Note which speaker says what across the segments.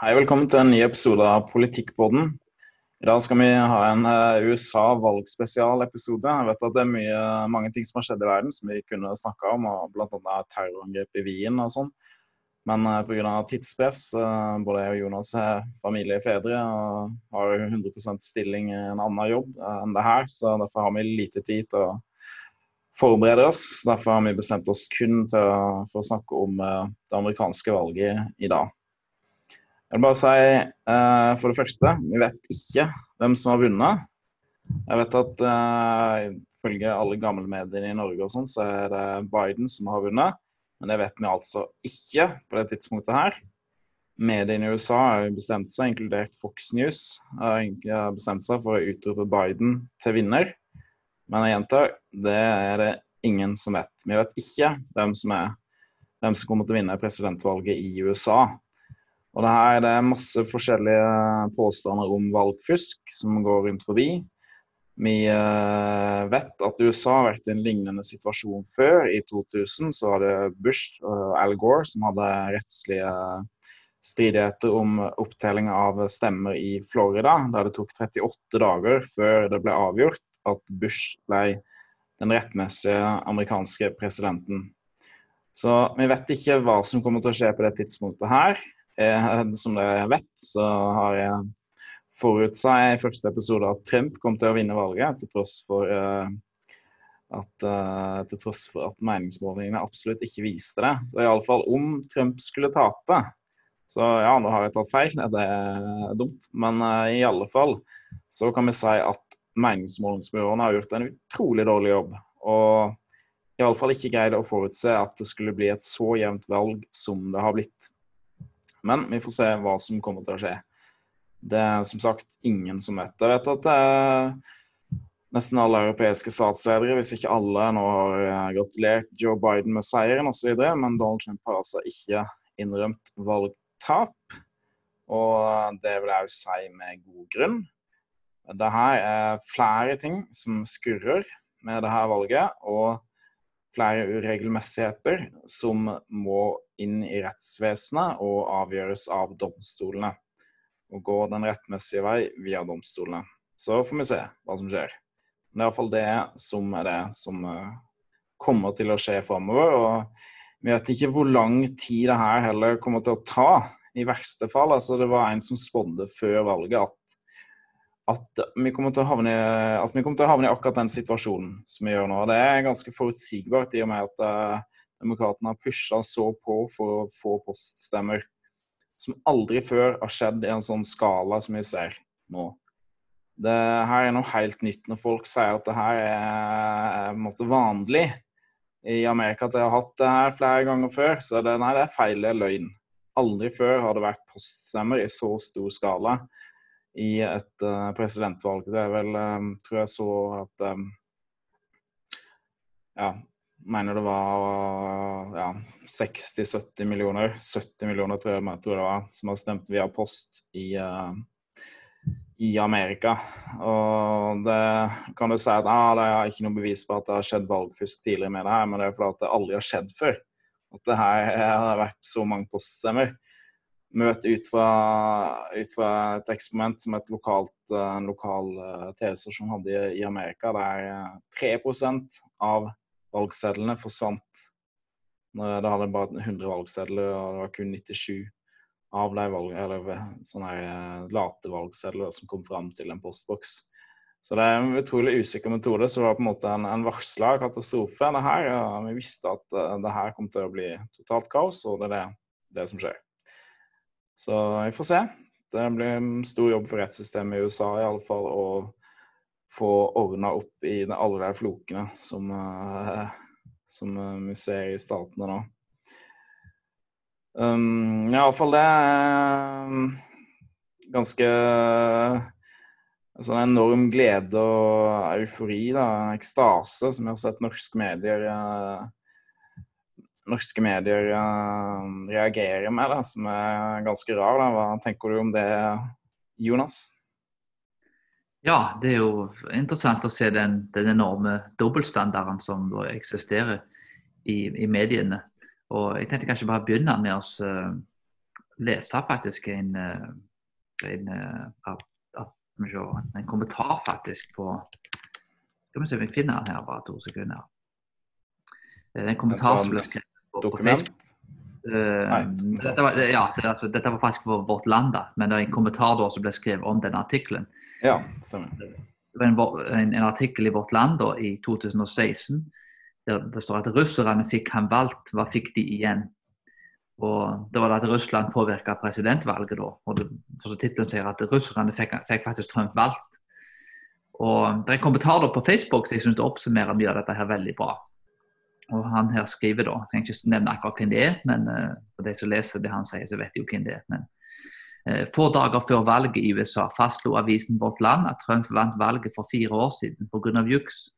Speaker 1: Hei, velkommen til en ny episode av Politikkpodden. I dag skal vi ha en uh, USA-valgspesialepisode. Jeg vet at det er mye, mange ting som har skjedd i verden som vi kunne snakka om, og bl.a. terrorangrep i Wien og sånn. Men uh, pga. tidspress, uh, både jeg og Jonas er familiefedre og har 100% stilling i en annen jobb enn det her, så derfor har vi lite tid til å forberede oss. Derfor har vi bestemt oss kun til for å snakke om det amerikanske valget i dag. Jeg vil bare si uh, for det første, vi vet ikke hvem som har vunnet. Jeg vet at uh, ifølge alle gamle medier i Norge og sånn, så er det Biden som har vunnet. Men det vet vi altså ikke på det tidspunktet her. Mediene i USA har bestemt seg, inkludert Fox News, har bestemt seg for å utrope Biden til vinner. Men jeg gjentar, det er det ingen som vet. Vi vet ikke hvem som, er, hvem som kommer til å vinne presidentvalget i USA. Og det her er det masse forskjellige påstander om valgfusk som går rundt forbi. Vi uh, vet at USA har vært i en lignende situasjon før. I 2000 så var det Bush og Al Gore som hadde rettslige stridigheter om opptelling av stemmer i Florida, der det tok 38 dager før det ble avgjort at Bush ble den rettmessige amerikanske presidenten. Så vi vet ikke hva som kommer til å skje på det tidspunktet her. Eh, som dere vet, så har jeg forutsett i første episode at Trump kom til å vinne valget, til tross for uh, at, uh, til tross for at meningsmålingene absolutt ikke viste det. Så iallfall om Trump skulle tape, så ja, nå har jeg tatt feil, det er dumt. Men i alle fall så kan vi si at meningsmålingsbyråene har gjort en utrolig dårlig jobb. Og iallfall ikke greid å forutse at det skulle bli et så jevnt valg som det har blitt. Men vi får se hva som kommer til å skje. Det er som sagt ingen som vet. Jeg vet at det er nesten alle europeiske statsledere, hvis ikke alle, nå har eh, gratulert Joe Biden med seieren osv., men Donald Trump har altså ikke innrømt valgtap. Og det vil jeg jo si med god grunn. Det her er flere ting som skurrer med det her valget, og flere uregelmessigheter som må inn i rettsvesenet og avgjøres av domstolene. Og gå den rettmessige vei via domstolene. Så får vi se hva som skjer. Men det er iallfall det som er det som eh, kommer til å skje framover. Og vi vet ikke hvor lang tid det her heller kommer til å ta. I verste fall. altså Det var en som spådde før valget at at vi, kommer til å havne, at vi kommer til å havne i akkurat den situasjonen som vi gjør nå. Det er ganske forutsigbart i og med at uh, Demokratene har pusha så på for å få poststemmer. Som aldri før har skjedd i en sånn skala som vi ser nå. Det her er noe helt nytt når folk sier at det her er måte, vanlig i Amerika. At jeg har hatt det her flere ganger før. Så det, nei, det er feil, er løgn. Aldri før har det vært poststemmer i så stor skala i et uh, presidentvalg. Det er vel um, Tror jeg så at um, Ja, mener det var ja, 60-70 millioner, 70 millioner tror jeg, tror det var, som har stemt via post i, i Amerika. Og det kan du si at ah, det er ikke noe bevis på at det har skjedd valgfusk tidligere med det her, men det er fordi at det aldri har skjedd før. At det her har vært så mange poststemmer. Møt ut fra, ut fra et eksperiment som et lokalt, en lokal uh, TV-stasjon hadde i, Amerika, der 3% av valgsedlene forsvant. Det hadde bare 100 valgsedler, og det var kun 97 av de valg, eller sånne eh, late valgsedler som kom fram til en postboks. Så det er en utrolig usikker metode. Så det var på en måte en, en varsla katastrofe. Det her, og vi visste at det her kom til å bli totalt kaos, og det er det, det som skjer. Så vi får se. Det blir en stor jobb for rettssystemet i USA i alle fall, å få ordna opp i alle de flokene som, uh, som uh, vi ser i statene nå. Um, Iallfall det er ganske ganske en sånn enorm glede og eufori, da, ekstase, som jeg har sett norske medier uh, norske medier uh, reagerer med, da, som er ganske rar. Da. Hva tenker du om det, Jonas?
Speaker 2: Ja, det er jo interessant å se den, den enorme dobbeltstandarden som eksisterer i, i, mediene. Og Jeg tenkte kanskje bare begynne med å uh, lese faktisk en, en, en kommentar faktisk på Skal vi se om vi finner den her, bare to sekunder. Det er en kommentar som ble skrevet
Speaker 1: Dokument?
Speaker 2: På uh, dette, var, ja, altså, dette var faktisk for Vårt Land, da, men det er en kommentar da som ble skrevet om denne artikkelen.
Speaker 1: Ja, stemmer.
Speaker 2: Det var en, en, en, artikkel i Vårt Land da, i 2016 der det står at russerne fikk han valgt. Hva fikk de igjen? Og Det var da at Russland påvirka presidentvalget. da, og det, så Tittelen sier at russerne fikk, fikk, faktisk Trump valgt. Og Det er en kommentar da på Facebook som jeg syns oppsummerer mye av dette her veldig bra. Og Han her skriver da, jeg trenger ikke nevne akkurat hvem det er, men uh, for de som leser det han sier, så vet de jo hvem det er. men uh, Få dager før valget i USA fastslo avisen Vårt Land at Trump vant valget for fire år siden pga. juks.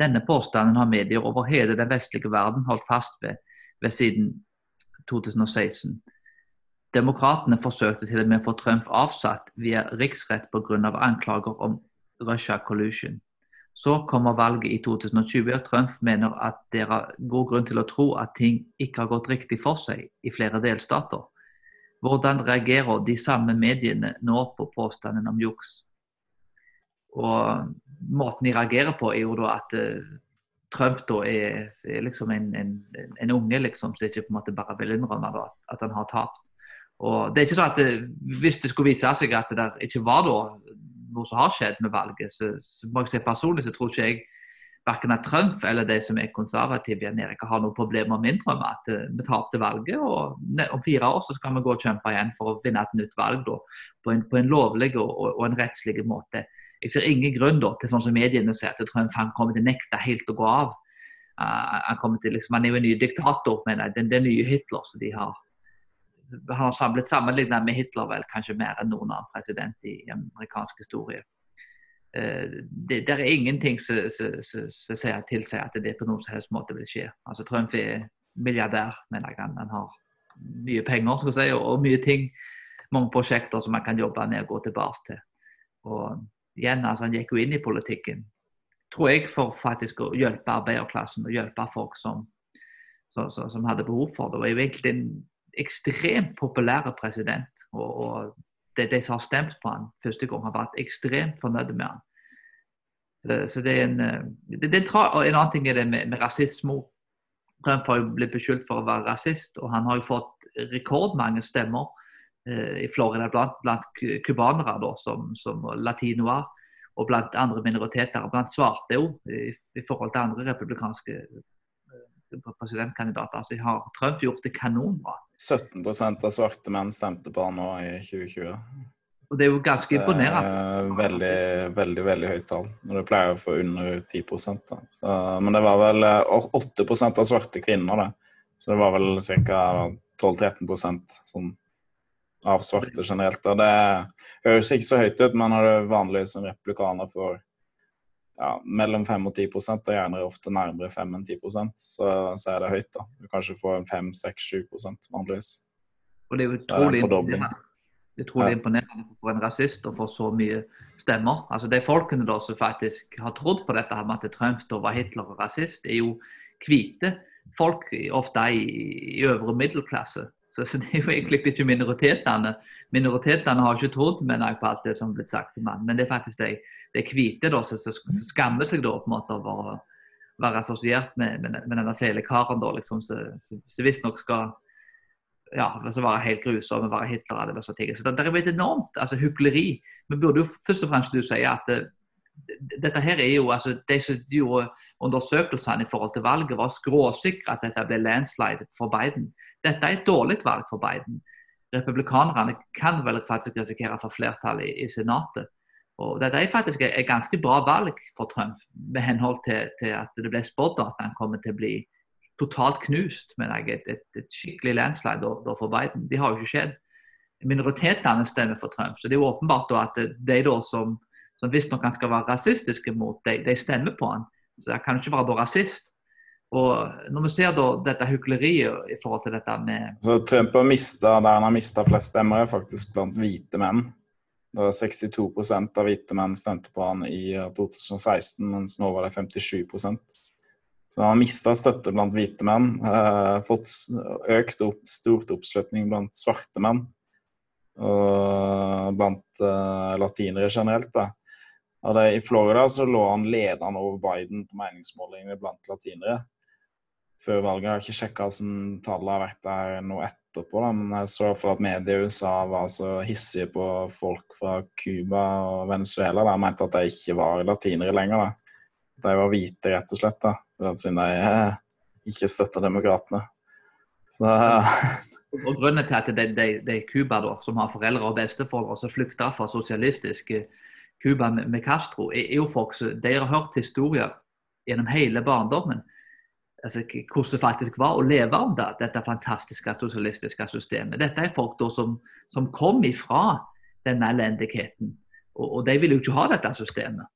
Speaker 2: Denne påstanden har medier over hele den vestlige verden holdt fast ved, ved siden 2016. Demokratene forsøkte til og med å få Trump avsatt via riksrett pga. anklager om Russia collusion. Så kommer valget i 2020, og Trump mener at det er god grunn til å tro at ting ikke har gått riktig for seg i flere delstater. Hvordan reagerer de samme mediene nå på påstanden om juks? Og måten de reagerer på, er jo da at uh, Trump da er, er liksom en, en, en, unge liksom, som ikke på en måte bare vil innrømme da, at han har tapt. Og det er ikke sånn at det, Hvis det skulle vise seg at det der ikke var da noe som har skjedd med valget, så, så må jeg si personlig så tror ikke jeg verken at Trump eller de som er konservative i Amerika har noen problemer med å innrømme at uh, vi tapte valget. og Om fire år så skal vi gå og kjempe igjen for å vinne et nytt valg da, på, en, på en lovlig og, og, en rettslig måte. Jeg ser ingen grunn da, til sånn som mediene sier, at Trump han kommer til å nekte helt å gå av. Uh, han, kommer til, liksom, han er jo en ny diktator, mener jeg. Den, den nye Hitler. som de har han har samlet sammenlignet med Hitler vel kanskje mer enn noen annen president i amerikansk historie. Uh, det, det, er ingenting som tilsier at det på noen som helst måte vil skje. Altså Trump er milliardær, mener jeg. Han, har mye penger skal si, og, mye ting, mange prosjekter som han kan jobbe med og gå tilbake til. Og igjen, altså Han gikk jo inn i politikken, tror jeg, for faktisk å hjelpe arbeiderklassen og hjelpe folk som, som, som hadde behov for det. Og er jo egentlig en ekstremt populær president. Og, og det, de som har stemt på han første gang, har vært ekstremt fornøyde med han. Så, det er en, det, det, det, En annen ting er det med, med rasisme. Trump har jo blitt beskyldt for å være rasist, og han har jo fått rekordmange stemmer Eh, i Florida blant, blant cubanere, som, som latinoer, og blant andre minoriteter, blant svarte òg, i, i forhold til andre republikanske eh, presidentkandidater. Altså, har Trump gjort det kanonbra.
Speaker 1: 17% av svarte menn stemte på han nå i 2020.
Speaker 2: Og Det er jo ganske imponerende.
Speaker 1: Veldig, veldig veldig høyt tall. Når det pleier å få under 10 Så, Men det var vel 8 eh, av svarte kvinner, det. Så det var vel ca. 12-13 sånn av svarte generelt. Og det høres ikke så høyt ut, men når du vanligvis en replikaner får ja, mellom 5 og 10 og gjerne ofte nærmere 5 enn 10 så, så er det høyt. da. Du kanskje får 5-6-7% vanligvis.
Speaker 2: Og det er jo utrolig imponerende. Ja. imponerende for en rasist å få så mye stemmer. Altså De folkene da som faktisk har trodd på dette med at Trump da var Hitler og rasist, er jo hvite folk, ofte i, i øvre middelklasse. Så, så, det er jo egentlig ikke minoritetene. Minoritetene har ikke trodd mener på alt det som har blitt sagt om ham. men det er faktisk de, de hvite da, som, skammer seg da på en måte over å være assosiert med, med, med denne fæle karen da, liksom, som visstnok skal ja, altså være helt grusom og være Hitler alle så tingene. Så det, det er et enormt altså, hykleri. Vi burde jo først og fremst du si at det, dette her er jo, altså De som gjorde undersøkelsene i forhold til valget, var skråsikre at dette ble landslide for Biden. Dette er et dårlig valg for Biden. Republikanerne kan vel faktisk risikere for flertall i, i Senatet. Og Dette er faktisk et, ganske bra valg for Trump, med henhold til, til at det ble spådd at han kommer til å bli totalt knust. Men et, et, et skikkelig landslide da, da for Biden. Det har jo ikke skjedd. Minoritetene stemmer for Trump. Så det er jo åpenbart da at de da som, som visstnok han skal være rasistiske mot, de, de stemmer på han. Så jeg kan ikke være rasist. Og når vi ser da dette hykleriet i forhold til dette med
Speaker 1: Så Trump har mista der han har mista flest stemmer, er faktisk blant hvite menn. Da 62% av hvite menn stemte på han i 2016, mens nå var det 57% Så han har mista støtte blant hvite menn. Eh, fått økt opp, stort oppslutning blant svarte menn. og blant eh, latinere generelt. da. Det, I Florida så lå han ledende over Biden på meningsmålingene blant latinere. Før valget jeg har ikke sjekka hvordan tallet har vært der nå etterpå, da, men jeg så for at media i USA var så hissige på folk fra Cuba og Venezuela. De mente at de ikke var latinere lenger. da. De var hvite, rett og slett, da, siden de eh, ikke støtta demokratene. Så
Speaker 2: og Grunnen til at det er Cuba som har foreldre og besteforeldre som flykta fra sosialistisk Cuba med, Castro, er jo folk som har hørt historier gjennom hele barndommen. Altså, hvordan det faktisk var å leve under dette fantastiske sosialistiske systemet. Dette er folk da, som, som kom ifra denne elendigheten. Og, og, de vil jo ikke ha dette systemet.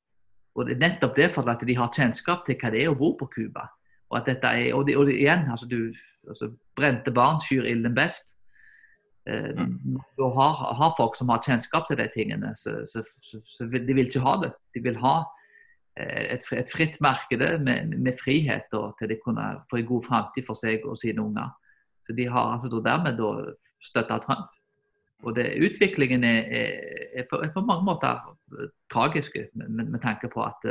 Speaker 2: Og det er nettopp derfor at de har kjennskap til hva det er å bo på Cuba. Og at dette er, og, de, og de, igjen, altså du, altså, Brente barn skyr ilden best. Eh, mm. Du har, har, folk som har kjennskap til de tingene, så, så, så, så de vil ikke ha det. De vil ha et, et fritt marked med, med frihet da, til de kunne få en god framtid for seg og sine unger. Så De har altså dermed støtta Trump. Og det, Utviklingen er, er, på, er, på, mange måter tragisk med, med tanke på at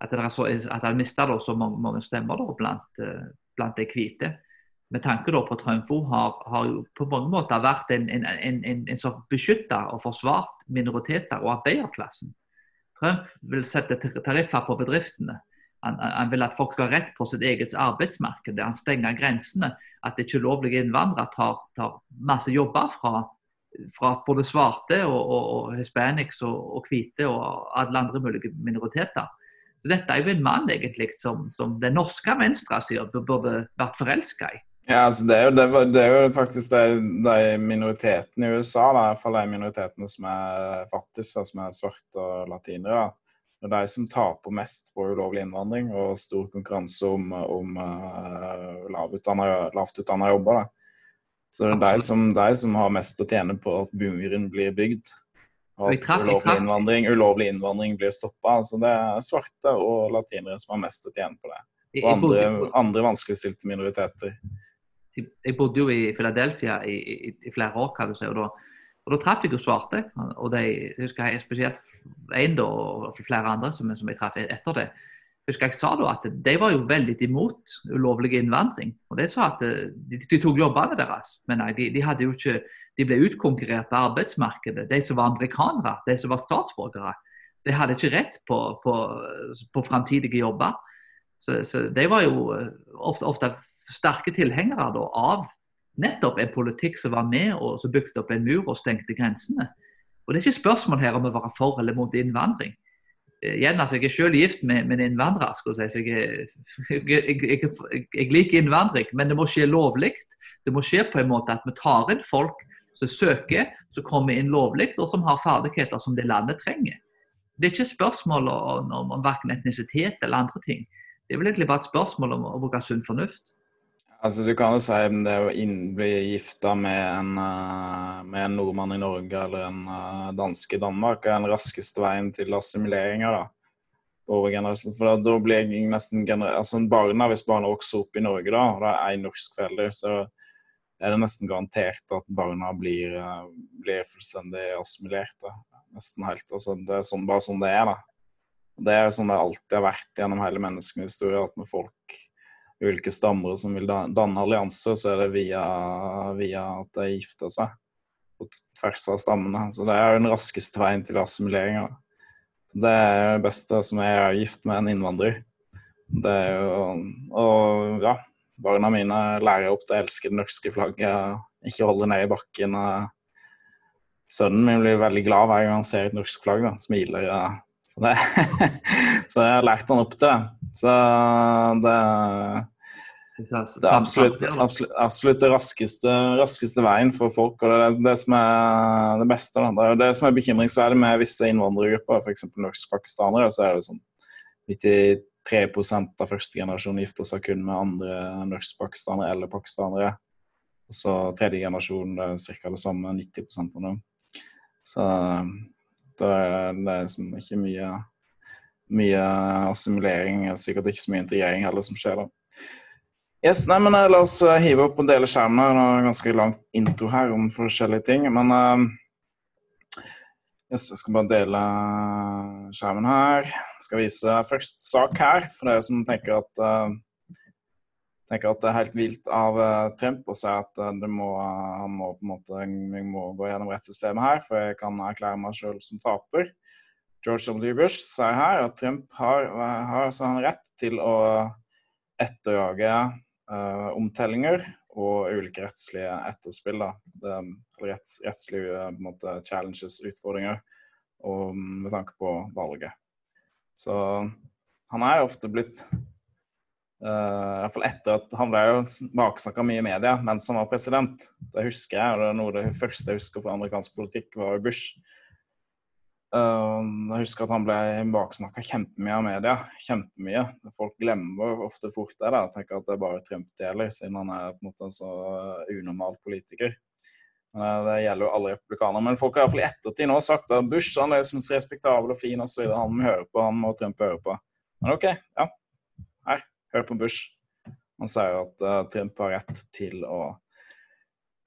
Speaker 2: at det, så, at han mista så mange, mange stemmer da, blant, blant de hvite. Med tanke på Trump har, har jo på mange måter vært en, en, en, en som beskytta og forsvart minoriteter og arbeiderklassen. Trump vil sette tariffer på bedriftene. Han, han, vil at folk skal ha rett på sitt eget arbeidsmarked. Han stenger grensene. At ikke lovlige innvandrere tar, tar, masse jobber fra, fra både svarte og, og, og hispanics og, og hvite og alle andre mulige minoriteter. Så dette er jo en mann egentlig som, som den norske venstresida burde vært forelska i.
Speaker 1: Ja, altså det er jo, det, det er jo faktisk de, de, minoritetene i USA, da, i hvert fall de minoritetene som er fattigste, som er svarte og latinere. Det er de som taper mest på ulovlig innvandring og stor konkurranse om, om uh, lavtutdanna jobber. Da. Så det er de som, de som, har mest å tjene på at muren blir bygd. Og at ulovlig innvandring, ulovlig innvandring blir stoppa. Altså det er svarte og latinere som har mest å tjene på det. Og andre, andre vanskeligstilte minoriteter.
Speaker 2: Jeg bodde jo i Philadelphia i, i, i flere år, kan du si. og da, og da traff jeg jo svarte. og de, jeg husker jeg spesielt en og flere andre som, som jeg traff etter det. Husker jeg sa da at De var jo veldig imot ulovlig innvandring. og De sa at de, de tok jobbene deres, men nei, de, de hadde jo ikke de ble utkonkurrert på arbeidsmarkedet. De som var amerikanere, de som var statsborgere, de hadde ikke rett på, på, på framtidige jobber. Så, så, de var jo eh, ofte, ofte sterke tilhengere da, av nettopp en politikk som var med og som bygde opp en mur og stengte grensene. Og Det er ikke spørsmål her om å være for eller mot innvandring. Eh, igjen, altså, Jeg er selv gift med, en innvandrer. skal jeg, si. jeg, jeg, jeg, liker innvandring, men det må skje lovlig. Det må skje på en måte at vi tar inn folk som søker, som kommer inn lovlig, og som har ferdigheter som det landet trenger. Det er ikke spørsmål om, om, om verken etnisitet eller andre ting. Det er vel egentlig bare et spørsmål om å bruke sunn fornuft.
Speaker 1: Altså Du kan jo si om det å bli gifta med en, eh, med en nordmann i Norge eller en uh, danske i Danmark er den raskeste veien til assimileringa. da. For da blir jeg nesten altså barna, Hvis barna vokser opp i Norge da, og det er én norsk forelder, så er det nesten garantert at barna blir, eh, blir fullstendig assimilert. Da. Nesten helt. Altså, det er sånn, bare sånn det er. da. Det er jo sånn det alltid har vært gjennom hele menneskenes historie, at når folk ulike stammer som vil danne allianser, så er det via, via at de gifter seg på tvers av stammene. Så det er jo den raskeste veien til assimilering. Det er det beste som er gift med en innvandrer. Det er jo Og ja, barna mine lærer opp til å elske det norske flagget, ikke holde ned i bakken. Sønnen min blir veldig glad hver gang han ser et norsk flagg, da, smiler. Så, det, så jeg har lært han opp til det. Så det, det er absolutt, absolutt, absolutt det raskeste, raskeste, veien for folk. og Det er det som er det beste. Da. Det er det som er bekymringsverdig med visse innvandrergrupper, f.eks. norsk-pakistanere. så er det sånn 90 3% av første generasjon gifter seg kun med andre norsk-pakistanere eller pakistanere. Og så tredje generasjon det er ca. det samme, 90% av dem. Så da er det liksom ikke mye, mye assimilering, sikkert ikke så mye integrering heller som skjer da. Yes, nei, men La oss hive opp og dele skjermen. her. Det er ganske langt intro her om forskjellige ting. Men uh, yes, jeg skal bare dele skjermen her. Jeg skal vise først sak her, for dere som tenker at uh, tenker at det er helt vilt av uh, Trump å si at uh, må, uh, han må på en måte vi må gå gjennom rettssystemet her, for jeg kan erklære meg selv som taper. George W. Bush sier her at Trump har, har altså rett til å etterjage omtellinger og ulike rettslige etterspill. Det, retts, rettslige måte, challenges, utfordringer, og med tanke på valget. Så han er ofte blitt Uh, i fall etter at Han ble jo baksnakka mye i media mens han var president. Det husker jeg, og det er noe av det første jeg husker fra amerikansk politikk, var Bush. Uh, jeg husker at han ble baksnakka kjempemye av media. Kjempemye. Folk glemmer ofte fort det. da, Tenker at det er bare Trump det gjelder, siden han er på en måte en så unormal politiker. Uh, det gjelder jo alle republikanere. Men folk har iallfall i ettertid nå sagt at Bush han er liksom respektabel og fin osv. Han må høre på, han må Trump høre på. Men OK, ja. Her. Hør på Bush. Han sier at uh, Trump har rett til å,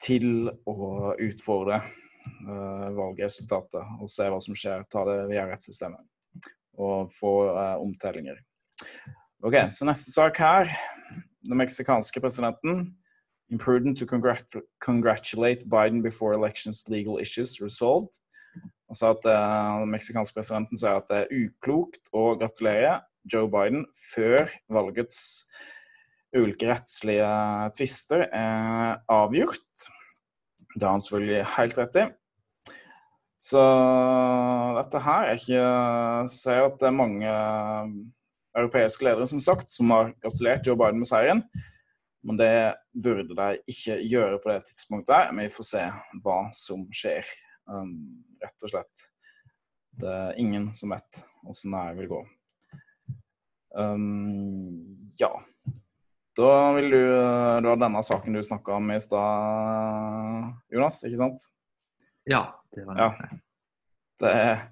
Speaker 1: til å utfordre uh, valgresultatet og se hva som skjer. Ta det via rettssystemet og få uh, omtellinger. Ok, Så neste sak her. Den meksikanske presidenten. Imprudent to congratulate Biden before elections legal issues resolved. Han sa at Den meksikanske presidenten sier at det er uklokt å gratulere Joe Biden før valgets ulike rettslige tvister er avgjort. Det har han selvfølgelig helt rett i. Så dette her er ikke ser at det er mange europeiske ledere som sagt, som har gratulert Joe Biden med seieren. Men det burde de ikke gjøre på det tidspunktet. her. vi får se hva som skjer, um, rett og slett. Det er ingen som vet åssen det vil gå. Um, ja. Da vil du Du har denne saken du snakka om i stad, Jonas, ikke sant?
Speaker 2: Ja. Det var det. Ja.
Speaker 1: Det er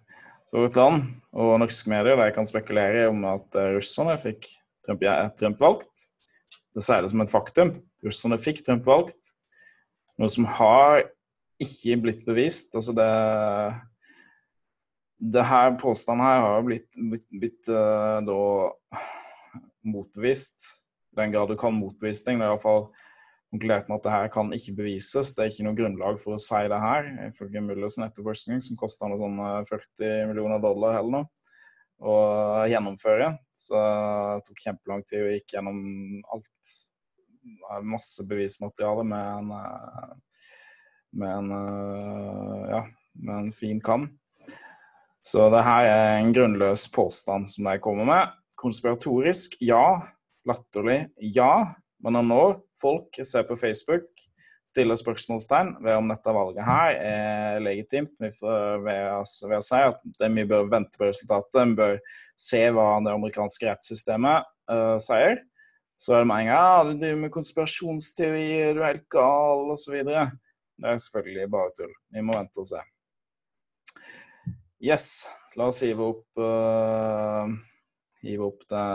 Speaker 1: så et land, og norske medier de kan spekulere om at russerne fikk Trump, Trump valgt. Det sier det som et faktum. Russerne fikk Trump valgt. Noe som har ikke blitt bevist. Altså det det her påstanden her har blitt, blitt, blitt uh, da motbevist. I den grad du kan motbevise ting. Det er iallfall konkludert med at det her kan ikke bevises. Det er ikke noe grunnlag for å si det her, ifølge Mullers etterforskning, som kosta noe sånn 40 eh, millioner dollar eller noe å gjennomføre. Så det tok kjempelang tid og gikk gjennom alt. Masse bevismateriale med en, eh, med en, ja, med en fin kam. Så det her er en grunnløs påstand som de kommer med. Konspiratorisk, ja. Latterlig, ja. Men når folk ser på Facebook, stiller spørsmålstegn ved om dette valget her er legitimt, ved å, si at vi bør vente på resultatet, vi bør se hva det amerikanske rettssystemet uh, sier, så er det med en gang ja, du driver med konspirasjonsteorier, du er helt gal, osv. Det er selvfølgelig bare tull. Vi må vente og se. Yes, la oss hive opp, uh, hive opp det,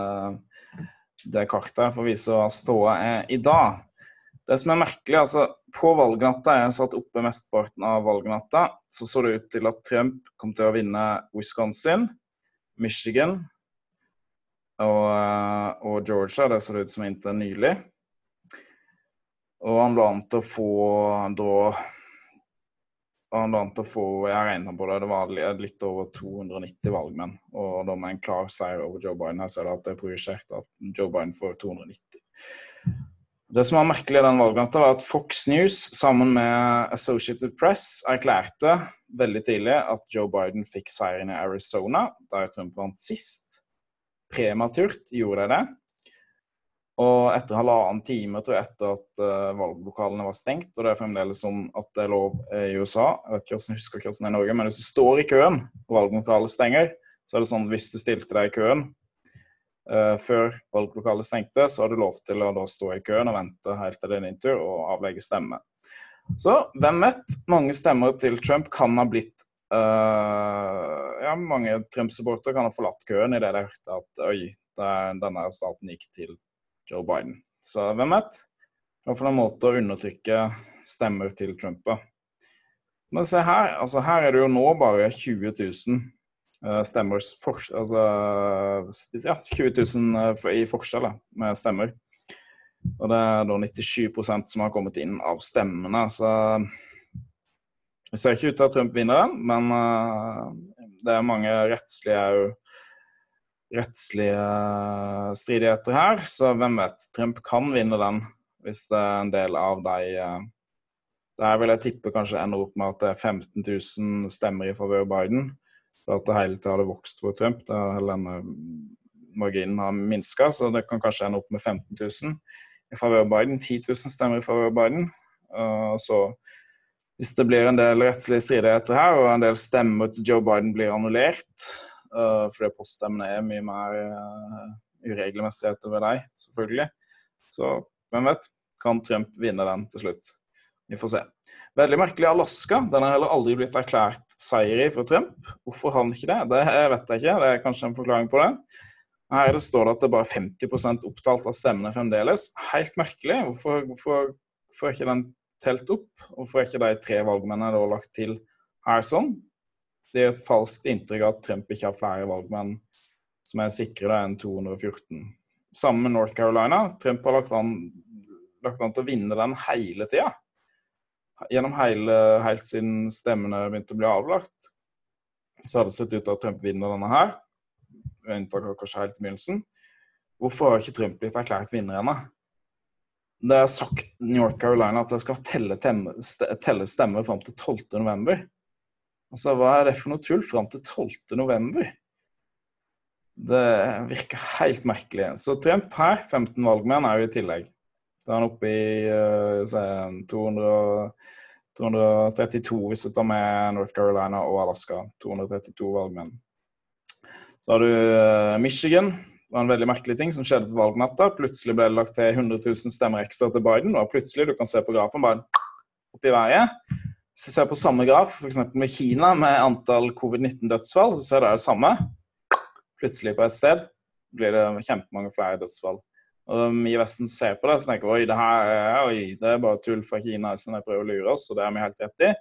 Speaker 1: det kartet for å vise hva ståa er i dag. Det som er merkelig, altså På valgnatta jeg satt oppe mesteparten av valgnatta, så så det ut til at Trump kom til å vinne Wisconsin, Michigan og, eh, og Georgia. Det så det ut som inntil nylig. Og han lå an til å få da og han vant å få jeg regnet på det, det var litt over 290 valgmenn. Og da med en klar seier over Joe Biden. Her ser du at det er projisert at Joe Biden får 290. Det som var merkelig i den valgnatta, var at Fox News sammen med Associated Press erklærte veldig tidlig at Joe Biden fikk seieren i Arizona, der Trump vant sist. Prematurt gjorde de det. Og etter halvannen time tror jeg, etter at uh, valglokalene var stengt, og det er fremdeles sånn at det er lov i USA Jeg vet ikke hvordan jeg husker hvordan det er i Norge, men hvis du står i køen og valglokalet stenger, så er det sånn at hvis du stilte deg i køen uh, før valglokalet stengte, så har du lov til å da stå i køen og vente helt til det er din tur og avlegge stemme. Så hvem vet? Mange stemmer til Trump kan ha blitt uh, Ja, mange Trump-supportere kan ha forlatt køen idet de hørte at oi, denne staten gikk til Joe Biden. Så hvem vet? Det er en måte å undertrykke stemmer til Trump på. Men se her, altså her er det jo nå bare 20 000 uh, stemmer for, Altså ja, 20 000 i forskjell med stemmer. Og det er da 97% som har kommet inn av stemmene. Så det ser ikke ut til at Trump vinner den, men uh, det er mange rettslige rettslige stridigheter her, så hvem vet? Trump kan vinne den hvis det er en del av de uh, Der vil jeg tippe kanskje ender opp med at det er 15 000 stemmer i favør Biden. For at det hele tida hadde vokst for Trump. Denne marginen har minska, så det kan kanskje ende opp med 15 000 i favør Biden. 10 000 stemmer i favør Biden. Så hvis det blir en del rettslige stridigheter her, og en del stemmer til Joe Biden blir annullert, uh, fordi poststemmene er mye mer uh, uregelmessigheter ved deg, selvfølgelig, så hvem vet? Kan Trump vinne den til slutt? Vi får se. Veldig merkelig Alaska. Den har heller aldri blitt erklært seier i for Trump. Hvorfor har han ikke det? Det vet jeg ikke. Det er kanskje en forklaring på det. Her det står det at det er bare 50 opptalt av stemmene fremdeles. Helt merkelig. Hvorfor, hvorfor, hvorfor er ikke den telt opp. Hvorfor er ikke de tre valgmennene da lagt til her sånn? Det er et falskt inntrykk av at Trump ikke har flere valgmenn som er sikre enn 214. Sammen med North Carolina. Trump har lagt an, lagt an til å vinne den hele tida. Gjennom hele, helt siden stemmene begynte å bli avlagt, så har det sett ut til at Trump vinner denne her. Unntatt kanskje helt i begynnelsen. Hvorfor har ikke Trump blitt erklært vinner ennå? Det er sagt North Carolina at det skal telle, telle stemmer fram til 12.11. Altså, hva er det for noe tull fram til 12.11? Det virker helt merkelig. Så Trump her, 15 valgmenn, er jo i tillegg. Da er han oppe i uh, 200, 232 hvis du tar med North Carolina og Alaska. 232 valgmenn. Så har du uh, Michigan, det var en veldig merkelig ting som skjedde på valgnatta. Plutselig ble det lagt til 100 000 stemmer ekstra til Biden, og plutselig, du kan se på grafen, bare opp i været. Hvis vi ser på samme graf, f.eks. med Kina, med antall covid-19-dødsfall, så ser det samme. Plutselig på et sted blir det kjempemange flere dødsfall. Og de i Vesten ser på det og tenker oi, det her oi, det er bare tull fra Kina som de prøver å lure oss, og det har vi helt rett i.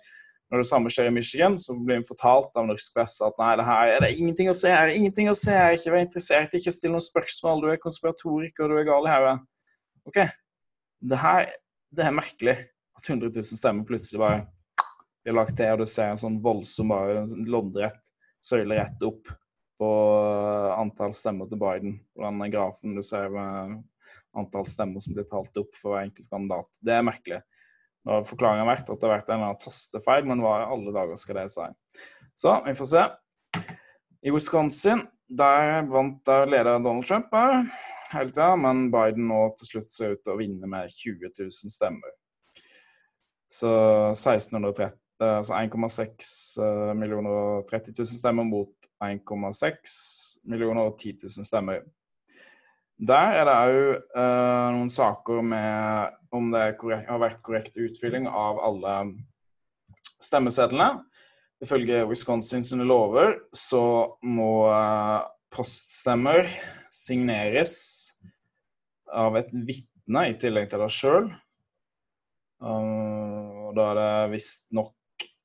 Speaker 1: Når det samme skjer i Michigan, så blir vi fortalt av norsk presse at nei, det her er det ingenting å se her, ingenting å se her, ikke vær interessert, ikke still noen spørsmål, du er konspiratoriker, du er gal i hodet. OK. Det her det er merkelig at 100 000 stemmer plutselig bare blir lagt til, og du ser en sånn voldsom bare loddrett søyle rett opp på antall stemmer til Biden. På den grafen du ser med antall stemmer som blir talt opp for hver enkelt kandidat. Det er merkelig. Nå har forklaringen vært at det har vært en eller annen tastefeil, men hva i alle dager skal det si? Så vi får se. I Wisconsin der vant der leder Donald Trump her hele tida, men Biden nå til slutt ser ut til å vinne med 20 000 stemmer. Så 1630 Altså 1,6 eh, millioner og 30 000 stemmer mot 1,6 millioner og 10 000 stemmer. Der er det òg eh, noen saker med om det korrekt, har vært korrekt utfylling av alle stemmesedlene. Ifølge Wisconsin sine lover så må eh, poststemmer signeres av et vitne i tillegg til deg sjøl. Uh, da er det visstnok,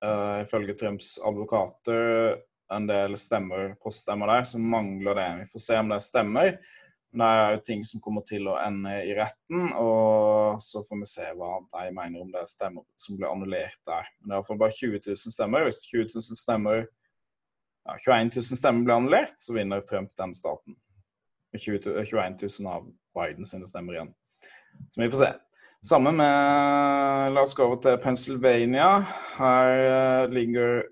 Speaker 1: uh, ifølge Trumps advokater, en del stemmer, poststemmer der så mangler det. Vi får se om det stemmer. Det er jo ting som kommer til å ende i retten, og så får vi se hva de mener om det stemmer som ble annullert der. Men det er iallfall bare 20 000 stemmer. Hvis 20 000 stemmer, ja, 21 000 stemmer blir annullert, så vinner Trump den staten. 20, 21 000 av Biden sine stemmer igjen. Så vi får se. Samme med La oss gå over til Pennsylvania. Her eh, ligger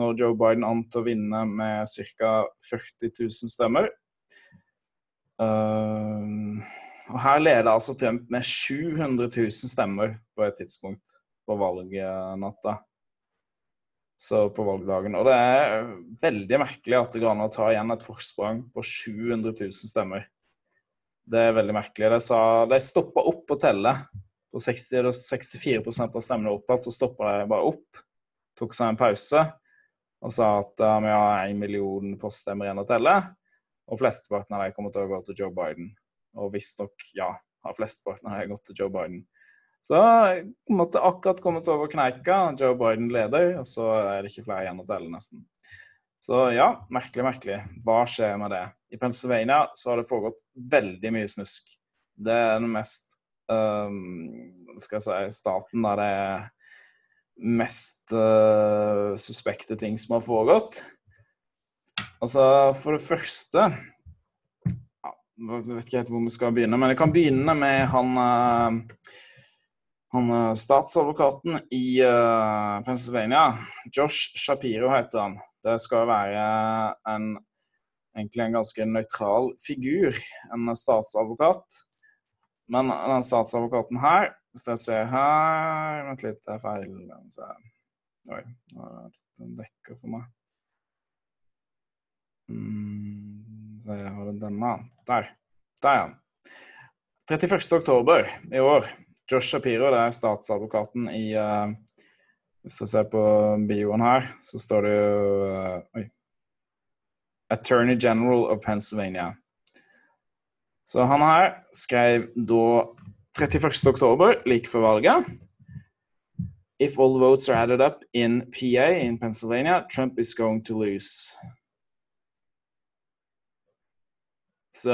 Speaker 1: nå Joe Biden an til å vinne med ca. 40 000 stemmer. Uh, og Her leder altså Trump med 700 000 stemmer på et tidspunkt på valgnatta. Så på valgdagen. Og det er veldig merkelig at det går an å ta igjen et forsprang på 700 000 stemmer. Det er veldig merkelig. De, sa, de stoppa opp å telle. På 60, 64% av stemmene opptatt, så stoppa de bare opp. Tok seg en pause og sa at uh, vi har én million poststemmer igjen å telle. Og flesteparten av dem kommer til å gå til Joe Biden. Og visstnok, ja, har flesteparten av gått til Joe Biden. Så måtte akkurat kommet over kneika. Joe Biden leder, og så er det ikke flere igjen å telle, nesten. Så ja, merkelig, merkelig. Hva skjer med det? I Pennsylvania så har det foregått veldig mye snusk. Det er den mest um, skal jeg si, staten der det er mest uh, suspekte ting som har foregått. Altså, for det første Jeg vet ikke helt hvor vi skal begynne, men jeg kan begynne med han uh, han eh, statsadvokaten i Pennsylvania, Josh Shapiro heter han. Det skal være en, egentlig en ganske nøytral figur, en statsadvokat. Men den statsadvokaten her, hvis jeg ser her Vent litt, det er feil. Oi, nå er den dekker for meg. Mm, så jeg har denne. Der. Der, ja. 31. oktober i år Josh Shapiro det er statsadvokaten i uh, Hvis jeg ser på bioen her, så står det jo uh. Attorney General of Pennsylvania. Så han her skrev da 31. oktober, like før valget If all votes are added up in PA in Pennsylvania, Trump is going to lose. Så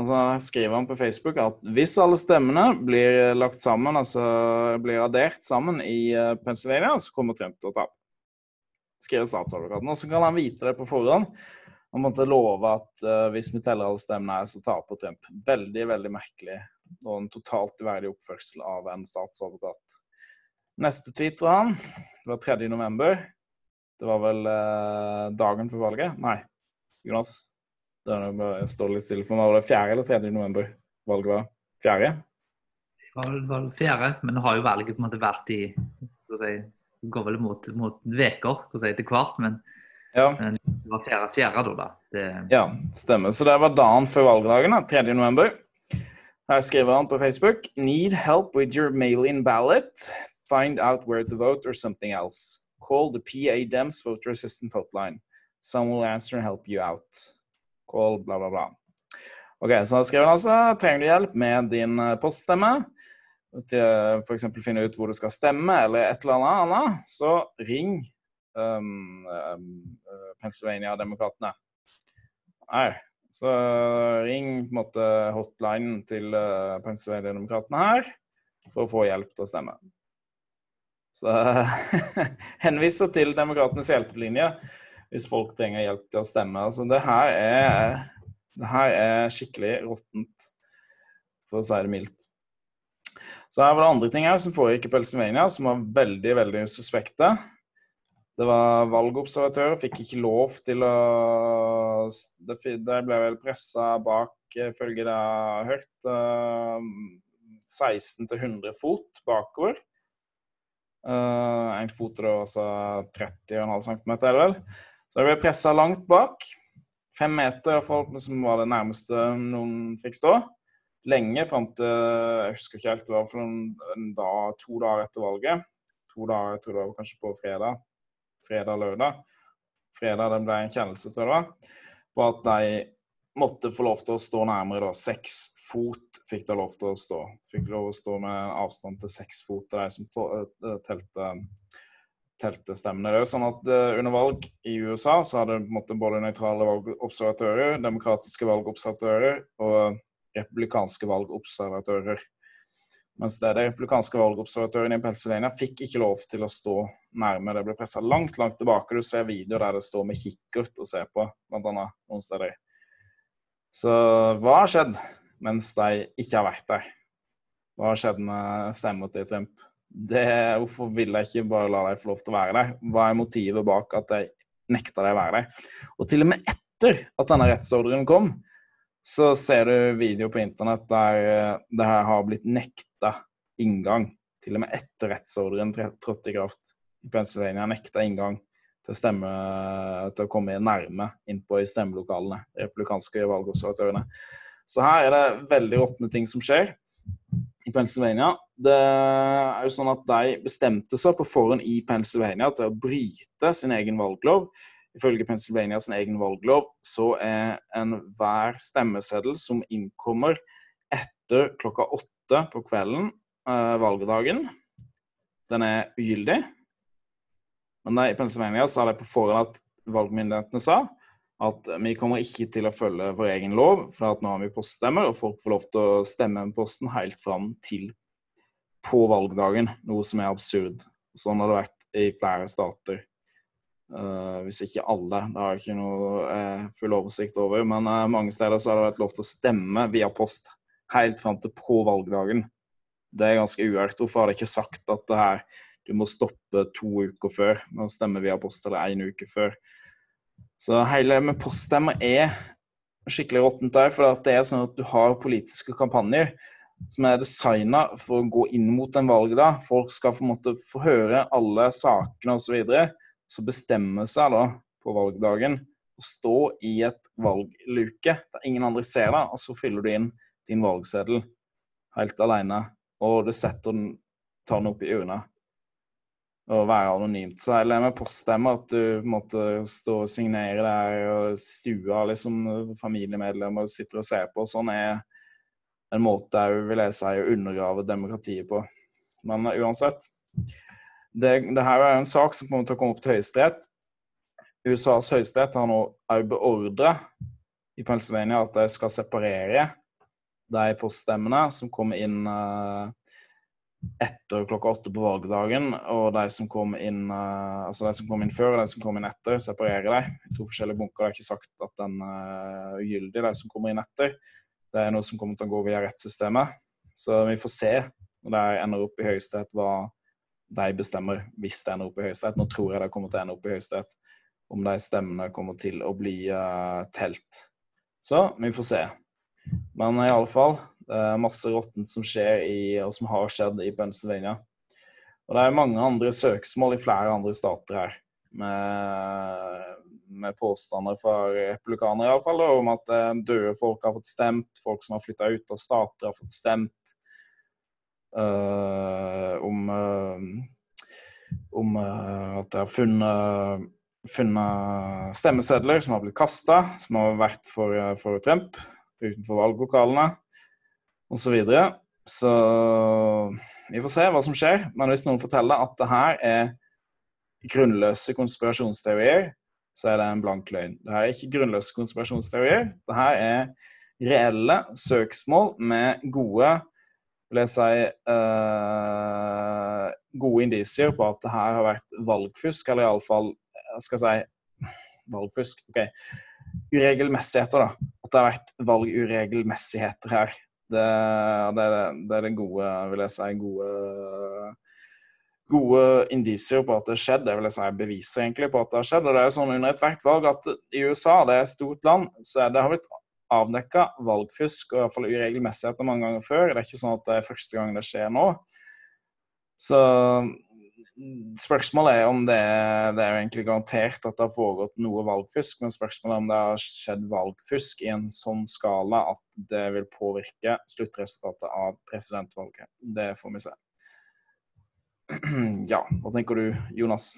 Speaker 1: Altså skriver han på Facebook at hvis alle stemmene blir lagt sammen, altså blir addert sammen i eh, Pennsylvania, så kommer Trump til å tape. Skriver statsadvokaten. Og så kan han vite det på forhånd. Han måtte love at uh, hvis vi teller alle stemmene her, så taper Trump. Veldig, veldig merkelig. Og en totalt uverdig oppførsel av en statsadvokat. Neste tweet fra han, det var 3. november. Det var vel uh, dagen før valget? Nei, Jonas? Det står litt stille for meg. Var det 4. eller 3. november valget var? 4.?
Speaker 2: Det var fjerde, men nå har jo valget på en måte vært i si, Går vel mot, veker si, etter hvert, men, ja. det var fjerde, fjerde da. Det...
Speaker 1: Ja, stemmer. Så det var dagen før valgdagen, 3. november. Her skriver han på Facebook Need help with your mail-in ballot? Find out where to vote or something else. Call the PA Dems voter assistant hotline. Some will answer and help you out. Call, bla, bla, bla. Ok, Så da skriver han altså trenger du hjelp med din eh, poststemme til f.eks. finne ut hvor du skal stemme, eller et eller annet så ring um, um, Pennsylvania-demokratene. Nei, så ring på en måte hotlinen til uh, Pennsylvania-demokratene her for å få hjelp til å stemme. Så henviser til Demokratenes hjelpelinje hvis folk trenger hjelp til å stemme. Altså, det, her er, det her er skikkelig råttent, for å si det mildt. Så her var det andre ting her som foregikk i Pennsylvania som var veldig, veldig suspekte. Det var valgobservatører, fikk ikke lov til å Det, ble vel pressa bak, ifølge det jeg har hørt, 16 100 fot bakover. En fot er altså 30,5 cm, er vel. Så jeg ble pressa langt bak. Fem meter iallfall, som var det nærmeste noen fikk stå. Lenge fram til Jeg husker ikke helt, det var for noen, en dag, to dager etter valget. To dager, jeg tror det var kanskje på fredag. Fredag-lørdag. Fredag det ble en kjennelse, tror jeg det var. På at de måtte få lov til å stå nærmere, da. Seks fot fikk de lov til å stå. Fikk lov til å stå med avstand til seks fot til de som eh, telte telte stemmene. Det er sånn at uh, Under valg i USA så hadde måtte, både nøytrale valgobservatører, demokratiske valgobservatører og republikanske valgobservatører. Mens det de republikanske valgobservatørene i Pennsylvania fikk ikke lov til å stå nærme. Det ble pressa langt, langt tilbake. Du ser videoer der det står med kikkert og ser på, bl.a. noen steder. Så hva har skjedd mens de ikke har vært der? Hva har skjedd med stemmer til Trump? det, hvorfor vil jeg ikke bare la deg få lov til å være der? Hva er motivet bak at jeg nekta deg å være der? Og til og med etter at denne rettsordren kom, så ser du video på internett der eh, det her har blitt nekta inngang. Til og med etter rettsordren trådte i kraft i Pennsylvania, nekta inngang til, stemme, til å komme nærme innpå i stemmelokalene, republikanske valgobservatørene. Så her er det veldig råtne ting som skjer i Pennsylvania. Det er jo sånn at De bestemte seg på forhånd i Pennsylvania til å bryte sin egen valglov. Ifølge Pennsylvania sin egen valglov så er enhver stemmeseddel som innkommer etter klokka åtte på kvelden eh, valgdagen. Den er ugyldig. Men i Pennsylvania sa de på forhånd at valgmyndighetene sa at vi kommer ikke til å følge vår egen lov, for at nå har vi poststemmer, og folk får lov til å stemme med posten helt fram til på valgdagen, noe som er absurd. Sånn har det vært i flere stater. Uh, hvis ikke alle. Det har jeg ikke noe uh, full oversikt over. Men uh, mange steder så har det vært lov til å stemme via post helt fram til på valgdagen. Det er ganske uhørt. Hvorfor har de ikke sagt at det her, du må stoppe to uker før med å stemme via post, eller én uke før? Så hele med poststemmer er skikkelig råttent der, for det er sånn at du har politiske kampanjer som er designa for å gå inn mot en valgdag. Folk skal på en måte få høre alle sakene osv. Så, videre, så bestemme seg da på valgdagen å stå i et valgluke der ingen andre ser deg, og så fyller du inn din valgseddel helt alene. Og du setter den, tar den opp i urna. Og være anonymt. Så jeg med poststemme at du måtte stå og signere der og stua liksom familiemedlemmer sitter og ser på. Sånn er en måte jeg vil jeg si å undergrave demokratiet på. Men uansett. Det, det her er en sak som kommer til å komme opp til Høyesterett. USAs høyesterett har nå òg beordra i Pennsylvania at de skal separere de poststemmene som kommer inn uh, etter klokka åtte på valgdagen, og de som kom inn uh, altså de som kom inn før og de som kom inn etter, separerer de to forskjellige bunker. Det er ikke sagt at den er uh, ugyldig, de som kommer inn etter. Det er noe som kommer til å gå via rettssystemet. Så vi får se når det ender opp i Høyesterett, hva de bestemmer hvis det ender opp i Høyesterett. Nå tror jeg det kommer til å ende opp i Høyesterett, om de stemmene kommer til å bli uh, telt. Så vi får se. Men i alle fall, det er masse råttent som skjer i, og som har skjedd i Pennsylvania. Og det er mange andre søksmål i flere andre stater her, med, med påstander fra republikanere iallfall, om at eh, døde folk har fått stemt, folk som har flytta ut av stater, har fått stemt. Uh, om uh, om uh, at jeg har funnet, funnet stemmesedler som har blitt kasta, som har vært for, for Trump utenfor valglokalene osv. Så, videre. så vi får se hva som skjer. Men hvis noen forteller at det her er grunnløse konspirasjonsteorier, så er det en blank løgn. Det her er ikke grunnløse konspirasjonsteorier. Det her er reelle søksmål med gode vil jeg si, uh, gode indisier på at det her har vært valgfusk, eller iallfall skal jeg si valgfusk. ok, Uregelmessigheter, da At det har vært valguregelmessigheter her. Det, det, det, er det gode, vil jeg si, gode, gode indisier på at det har skjedd. Det vil jeg si beviser egentlig på at det har skjedd. Og det er jo sånn under ethvert valg at i USA, det er et stort land, så det har blitt avdekka valgfusk og i hvert fall uregelmessigheter mange ganger før. Det er ikke sånn at det er første gang det skjer nå. Så Spørsmålet er om det, det er egentlig garantert at det har foregått noe valgfusk, men spørsmålet er om det har skjedd valgfusk i en sånn skala at det vil påvirke sluttresultatet av presidentvalget. Det får vi se. Ja, hva tenker du, Jonas?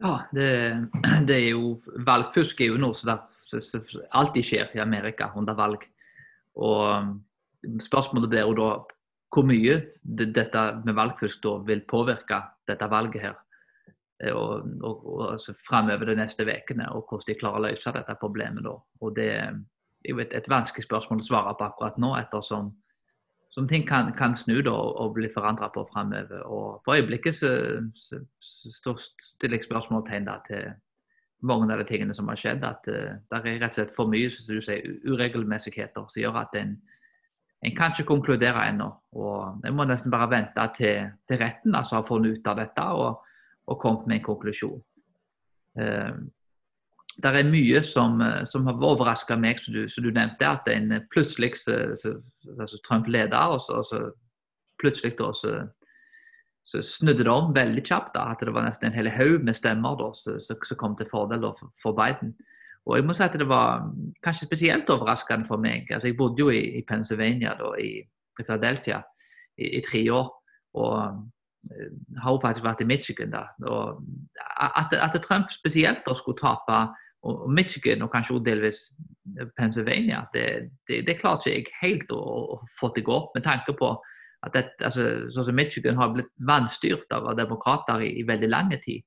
Speaker 2: Ja, det, det er jo Valgfusk er jo noe som alltid skjer i Amerika under valg. Og um, spørsmålet blir jo da hvor mye dette med valgfusk da vil påvirke dette valget her. Eh, og, og, og altså de neste ukene, og hvordan de klarer å løse dette problemet da. Og Det er jo et, et, vanskelig spørsmål å svare på akkurat nå, ettersom som ting kan, kan snu da, og bli forandra på fremover. Og For øyeblikket så, så, så stiller jeg spørsmålstegn til mange av de tingene som har skjedd. At uh, det er rett og slett for mye som du sier, uregelmessigheter som gjør at en en kan ikke konkludere ennå. og En må nesten bare vente til, til retten altså har funnet ut av dette og, og kommet med en konklusjon. Uh, det er mye som, som har overraska meg, som du, som du, nevnte. At en plutselig så, så, altså Trump leder, og så, og så plutselig da, så, så, snudde det om veldig kjapt. da, At det var nesten en hel haug med stemmer som kom til fordel for, for Biden. Og jeg må si at det var kanskje spesielt overraskende for meg. Altså, jeg bodde jo i, i Pennsylvania, da, i, i Philadelphia, i, i, tre år. Og uh, har jo faktisk vært i Michigan da. Og at, at Trump spesielt da skulle tape Og Michigan og kanskje også delvis Pennsylvania, det, det, det klarte ikke jeg helt å, å få til å gå med tanke på at det, altså, sånn som Michigan har blitt vanstyrt av demokrater i, i veldig lang tid.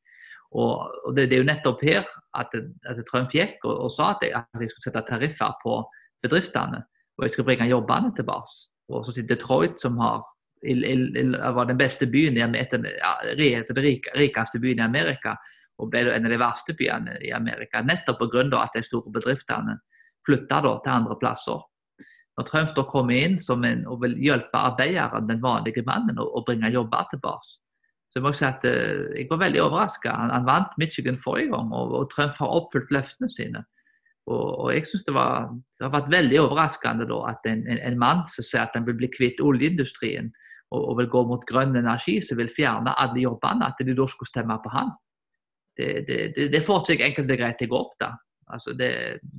Speaker 2: Og, og det, det, er jo nettopp her at, at Trump gikk og, og sa at jeg, at jeg, skulle sette tariffer på bedriftene, og jeg skal bringe jobbene tilbake. Og så sitter Detroit, som har, i, i, var den beste byen, etter, ja, den rikeste byen i Amerika, og ble en av de verste byene i Amerika. Nettopp pga. at de store bedriftene flytta til andre plasser. Når Trump da kommer inn en, og vil hjelpe arbeideren, den vanlige mannen, å, bringe jobber tilbake, så jeg må si at uh, jeg var veldig overraska. Han, han, vant Michigan forrige gang, og, og Trump har oppfylt løftene sine. Og, og jeg synes det, det har vært veldig overraskende da, at en, en, en, mann som sier at han vil bli kvitt oljeindustrien og, og, vil gå mot grønn energi, som vil fjerne alle jobbene, at de da skulle stemme på han det, det, det får seg enkelt og greit til å gå opp. da. Altså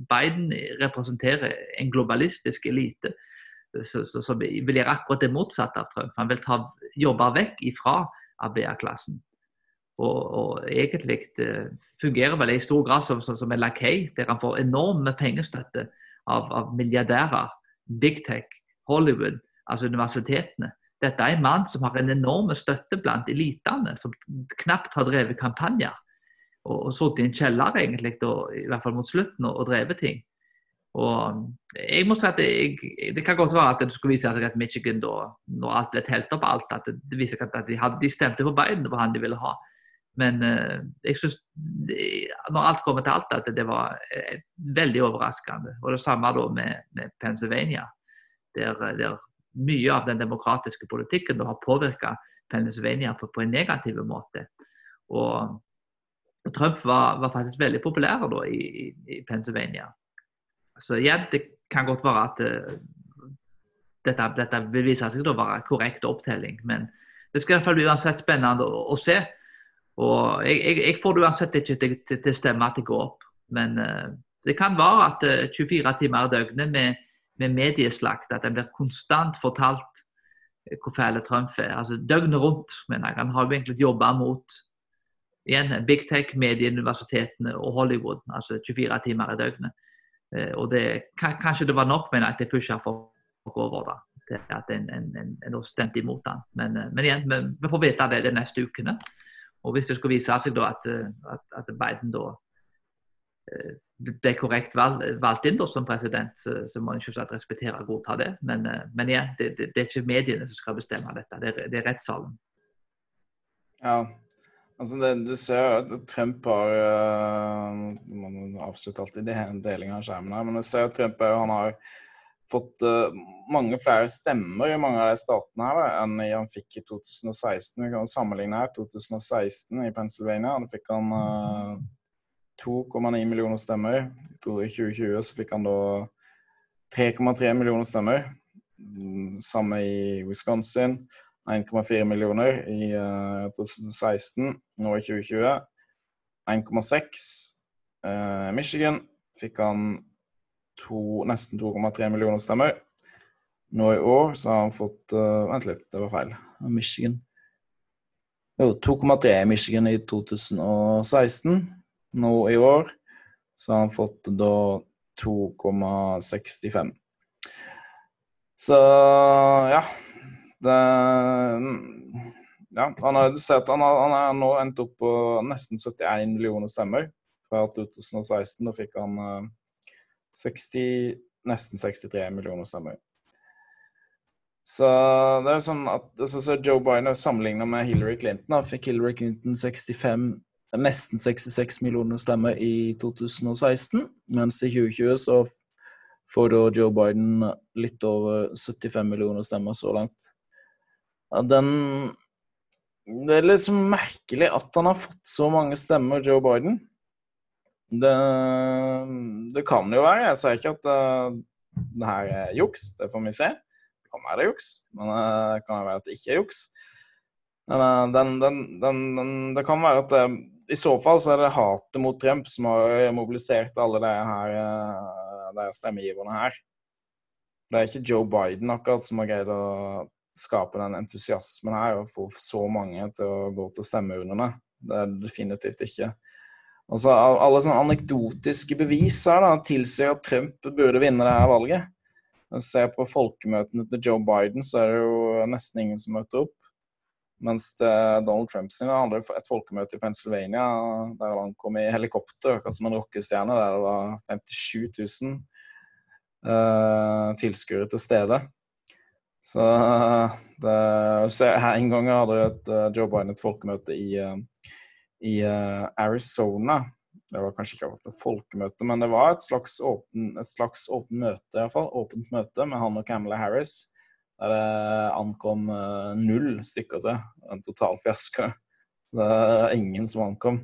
Speaker 2: Biden representerer en globalistisk elite som vil gjøre akkurat det motsatte av Trump. Han vil ta jobber vekk ifra arbeiderklassen. Og, og, egentlig det fungerer vel i stor grad som, som, som en lakei, der han får enorme pengestøtte av, av, milliardærer, big tech, Hollywood, altså universitetene. Dette er en mann som har en enorm støtte blant elitene, som knapt har drevet kampanjer og, sittet i en kjeller, egentlig, da, i hvert fall mot slutten, og, og drevet ting. Og jeg må si at jeg, Det kan godt være at det skulle vise at Michigan, da, når alt ble telt opp alt, at det, viser at de, hadde, de stemte på Biden, det han de ville ha. Men eh, jeg syns, når alt kommer til alt, at det var eh, veldig overraskende. Og det samme da med, med Pennsylvania, der, der, mye av den demokratiske politikken da har påvirka Pennsylvania på, på, en negativ måte. Og Trump var, var, faktisk veldig populær da, i, i, Pennsylvania. Så igjen, det kan godt være at uh, dette, dette, vil vise seg å være korrekt opptelling. Men det skal i hvert fall bli uansett spennende å, å se. Og jeg, jeg, jeg, får det uansett ikke til, til, til stemme at det går opp. Men uh, det kan være at uh, 24 timer i døgnet med, med medieslakt, at en blir konstant fortalt hvor fæl Trump er. Altså Døgnet rundt. mener jeg. Han har jo egentlig jobba mot igjen big tech, medieuniversitetene og Hollywood. Altså 24 timer i døgnet. Eh, og det, Kanskje det var nok men at jeg pusha folk over da, til at en, en, en, en stemte imot den. Men, eh, men igjen, vi, vi, får vite det de neste ukene. Og hvis det skulle vise seg da at, eh, at, at Biden da ble korrekt valgt inn da som president, så, så må en selvsagt respektere og godta det. Men, men igjen, det, det, det, er ikke mediene som skal bestemme dette, det er, det er rettssalen.
Speaker 1: Ja, Altså det, du ser at Trump har uh, Man avslutter alltid de delinga av skjermen her, men du ser at Trump han har fått uh, mange flere stemmer i mange av de statene her da, enn han fikk i 2016. Vi kan sammenligne her. 2016 i Pennsylvania da fikk han uh, 2,9 millioner stemmer. I 2020 så fikk han da 3,3 millioner stemmer. Mm, samme i Wisconsin. 1,4 millioner i uh, 2016, nå i 2020. 1,6. Uh, Michigan fikk han to, nesten 2,3 millioner stemmer. Nå i år så har han fått uh, Vent litt, det var feil. Michigan Jo, 2,3 i Michigan i 2016. Nå i år så har han fått da 2,65. Så ja, det, ja, han har, sett, han, har, han har nå endt opp på nesten 71 millioner stemmer fra 2016. Da fikk han 60, eh, nesten 63 millioner stemmer. Så det er sånn at så Joe Biden sammenligna med Hillary Clinton. Da fikk Hillary Clinton 65, nesten 66 millioner stemmer i 2016, mens i 2020 så får da Joe Biden litt over 75 millioner stemmer så langt. Den Det er liksom merkelig at han har fått så mange stemmer, Joe Biden. Det, det kan jo være. Jeg sier ikke at det, det her er juks, det får vi se. Det kan være det juks, men det kan være at det ikke er juks. Den, den, den, det kan være at det, i så fall så er det hatet mot Trump som har mobilisert alle de her de stemmegiverne her. Det er ikke Joe Biden akkurat som har greid å skape den entusiasmen her og få så mange til å gå til stemmeurnene. Det er det definitivt ikke. Altså, Alle sånne anekdotiske bevis her da, tilsier at Trump burde vinne det her valget. Når du ser på folkemøtene til Joe Biden, så er det jo nesten ingen som møter opp. Mens Donald Trump sin hadde et folkemøte i Pennsylvania der han kom i helikopter, akkurat som en rockestjerne, der det var 57 000 uh, tilskuere til stede. Så det, så En gang hadde et, uh, Joe Biden et folkemøte i, uh, i uh, Arizona. Det var kanskje ikke et folkemøte, men det var et slags åpen, et slags åpen møte, i hvert fall. Åpent møte med han og Camilla Harris. Der det ankom null stykker til. En total fiasko. Det er ingen som ankom.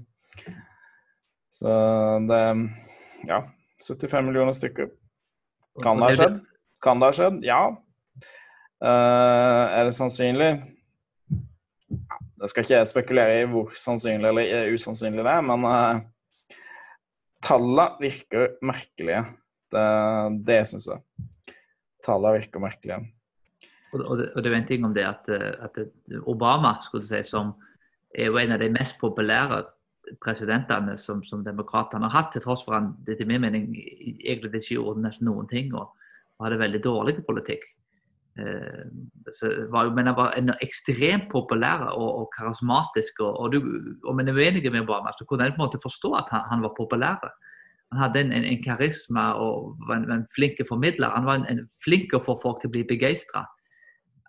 Speaker 1: Så det Ja. 75 millioner stykker. Kan det ha skjedd? Kan det ha skjedd? Ja. Uh, er det sannsynlig? Det skal ikke jeg spekulere i hvor sannsynlig eller usannsynlig det er, men uh, tallene virker merkelige. Det, det syns jeg. Tallene virker merkelige.
Speaker 2: Og, og, det, og det er en ting om det at, at Obama skulle du si, som er jo en av de mest populære presidentene som, som demokratene har hatt, til tross for han etter min mening egentlig ikke gjorde nesten noen ting og, og hadde veldig dårlig politikk. Eh, var men han var ekstremt populær og, og karismatisk. Og, og, du, om en er uenig med Obama, så kunne jeg på en måte forstå at han, han var populær. Han hadde en, en, en karisma og var en, en flink formidler. Han var en, en flink å få folk til å bli begeistra.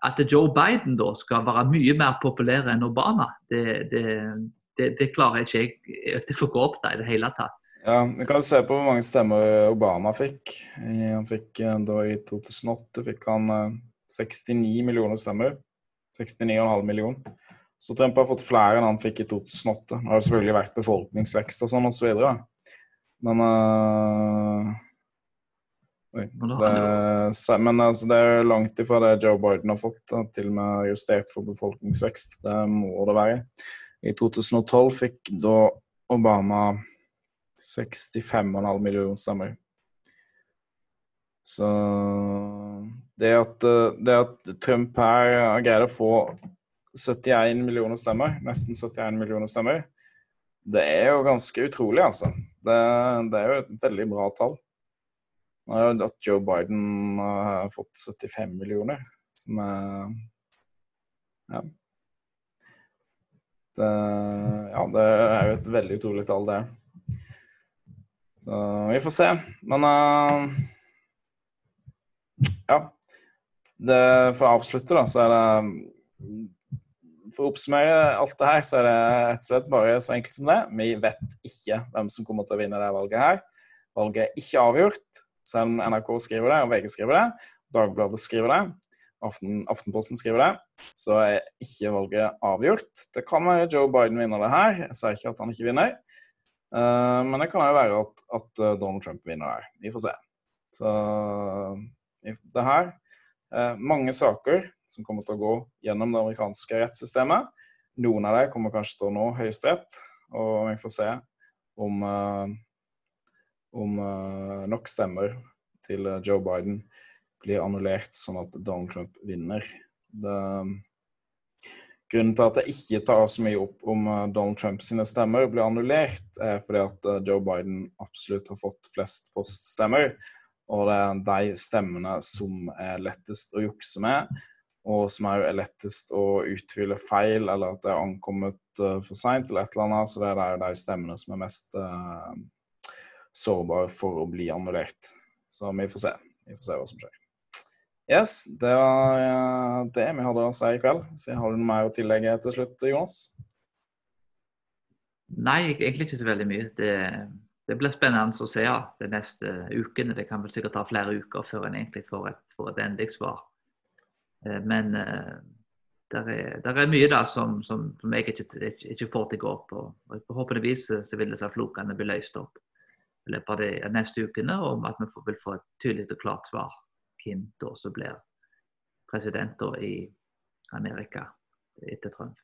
Speaker 2: At Joe Biden da skal være mye mer populær enn Obama, det, det, det, det klarer jeg ikke å gå opp da i det hele tatt.
Speaker 1: Ja, Vi kan se på hvor mange stemmer Obama fikk. Han fikk eh, da I 2008 fikk han 69 eh, millioner stemmer. 69,5 millioner. Så Trump har fått flere enn han fikk i 2008. Det har selvfølgelig vært befolkningsvekst og sånn osv. Så men uh, oi, så det, men altså, det er langt ifra det Joe Biden har fått, til og med justert for befolkningsvekst. Det må det være. I 2012 fikk da Obama 65,5 millioner stemmer. Så det at, det at Trump her greier å få 71 millioner stemmer, nesten 71 millioner stemmer, det er jo ganske utrolig, altså. Det, det er jo et veldig bra tall. At Joe Biden har fått 75 millioner, som er Ja. Det, ja, det er jo et veldig utrolig tall, det. Så vi får se. Men uh, ja. Det, for å avslutte, da, så er det For å oppsummere alt det her, så er det rett og slett bare så enkelt som det. Vi vet ikke hvem som kommer til å vinne det valget her. Valget er ikke avgjort, selv om NRK skriver det, og VG skriver det. Dagbladet skriver det. Aften, Aftenposten skriver det, så er ikke valget avgjort. Det kan være Joe Biden vinner det her. Jeg sier ikke at han ikke vinner. Uh, men det kan jo være at, at, eh, Donald Trump vinner her. Vi får se. Så det her mange saker som kommer til å gå gjennom det amerikanske rettssystemet. Noen av dem kommer kanskje til å nå Høyesterett, og vi får se om, uh, om nok stemmer til Joe Biden blir annullert, sånn at Donald Trump vinner. Det, grunnen til at jeg ikke tar så mye opp om eh, Donald Trump sine stemmer blir annullert, er fordi at eh, Joe Biden absolutt har fått flest poststemmer. Og det er de stemmene som er lettest å jukse med, og som er lettest å uthvile feil, eller at det er ankommet uh, for seint, eller et eller annet. Så det er de stemmene som er mest uh, sårbare for å bli annullert. Så vi får se. Vi får se hva som skjer. Yes, det var det vi hadde å si i kveld. Så har du noe mer å tillegge til slutt, Jonas?
Speaker 2: Nei, egentlig ikke så veldig mye. Det, det blir spennende å se ja, de neste ukene. Det kan vel sikkert ta flere uker før en egentlig får et, får et endelig svar. Eh, men uh, der er, er, mye da som, som, som jeg ikke, ikke, ikke, får til å gå opp. Og forhåpentligvis så vil disse flokene bli løst opp i løpet av de neste ukene, og at vi vil få et tydelig og klart svar hvem da som blir president i Amerika etter Trump.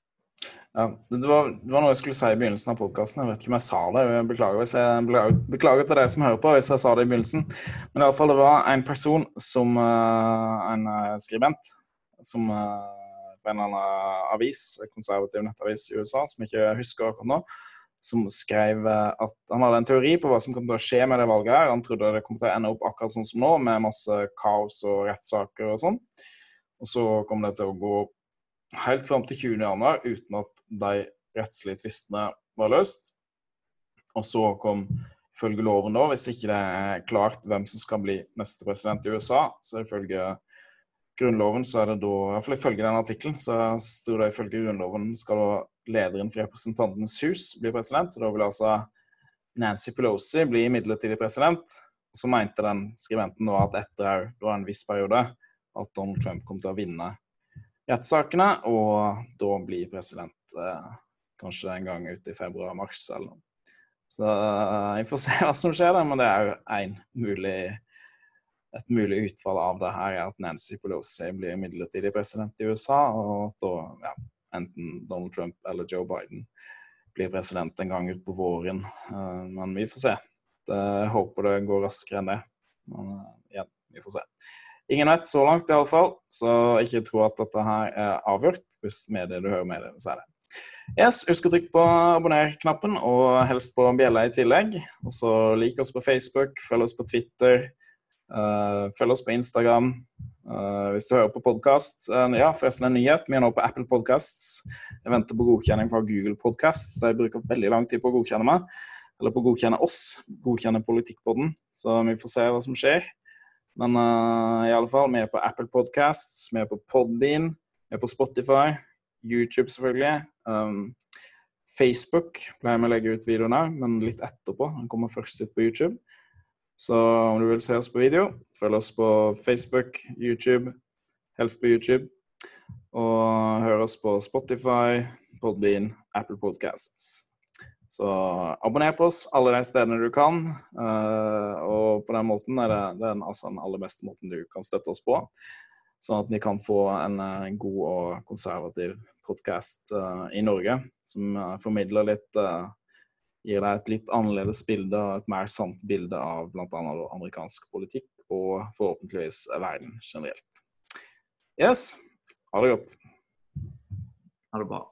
Speaker 1: Ja, det var, det var, noe jeg skulle si i begynnelsen av podkasten. Jeg vet ikke om jeg sa det. Jeg beklager, hvis jeg, beklager, til dere som hører på hvis jeg sa det i begynnelsen. Men i alle fall, det var en person som uh, En uh, skribent som uh, fra en eller annen avis, konservativ nettavis i USA, som jeg ikke husker akkurat nå, som skrev at han hadde en teori på hva som kom til å skje med det valget. her. Han trodde det kom til å ende opp akkurat sånn som nå, med masse kaos og rettssaker og sånn. Og så kom det til å gå helt fram til 20.1 uten at de rettslige tvistene var løst. Og så kom ifølge loven da, hvis ikke det er klart hvem som skal bli neste president i USA, så ifølge Grunnloven så er det da, i hvert fall ifølge den artikkelen, så sto det ifølge Grunnloven skal da lederen for Representantenes hus bli president. og Da vil altså Nancy Pelosi bli midlertidig president. Så mente den skribenten da at etter en viss periode at Donald Trump kom til å vinne rettssakene, og da blir president eh, kanskje en gang ute i februar-mars eller noe. Så uh, vi får se hva som skjer der, men det er jo mulig, et mulig utfall av det her er at Nancy Pelosi blir midlertidig president i USA, og at da ja, enten Donald Trump eller Joe Biden blir president en gang utpå våren. Uh, men vi får se. Jeg håper det går raskere enn det. Men igjen, vi får se. Ingen vet så langt, iallfall, så ikke tro at dette her er avgjort. Hvis medier du hører mediene, så er det. Yes, Husk å trykke på abonner-knappen, og helst på bjella i tillegg. Og så Lik oss på Facebook, følg oss på Twitter, uh, følg oss på Instagram. Uh, hvis du hører på podkast uh, eh, Ja, forresten en nyhet. Vi er nå på Apple Podcasts. Jeg venter på godkjenning fra Google Podcasts. De bruker veldig lang tid på å godkjenne meg. Eller på å godkjenne oss. Godkjenne politikkpodden. Så vi får se hva som skjer. Men uh, i alle fall, vi er på Apple Podcasts, vi er på Podbean, vi er på Spotify. YouTube, selvfølgelig. Um, Facebook pleier vi å legge ut videoen der, men litt etterpå. Den kommer først ut på YouTube. Så om du vil se oss på video, følg oss på Facebook, YouTube, helst på YouTube. Og hør oss på Spotify, Podbean, Apple Podcasts. Så abonner på oss alle de stedene du kan. Uh, og på den måten er det, er altså den aller beste måten du kan støtte oss på. Sånn at vi kan få en, eh, god og konservativ podkast uh, i Norge som formidler litt Gir deg et litt annerledes bilde og et mer sant bilde av bl.a. amerikansk politikk og forhåpentligvis verden generelt. Yes, ha det godt.
Speaker 2: Ha det bra.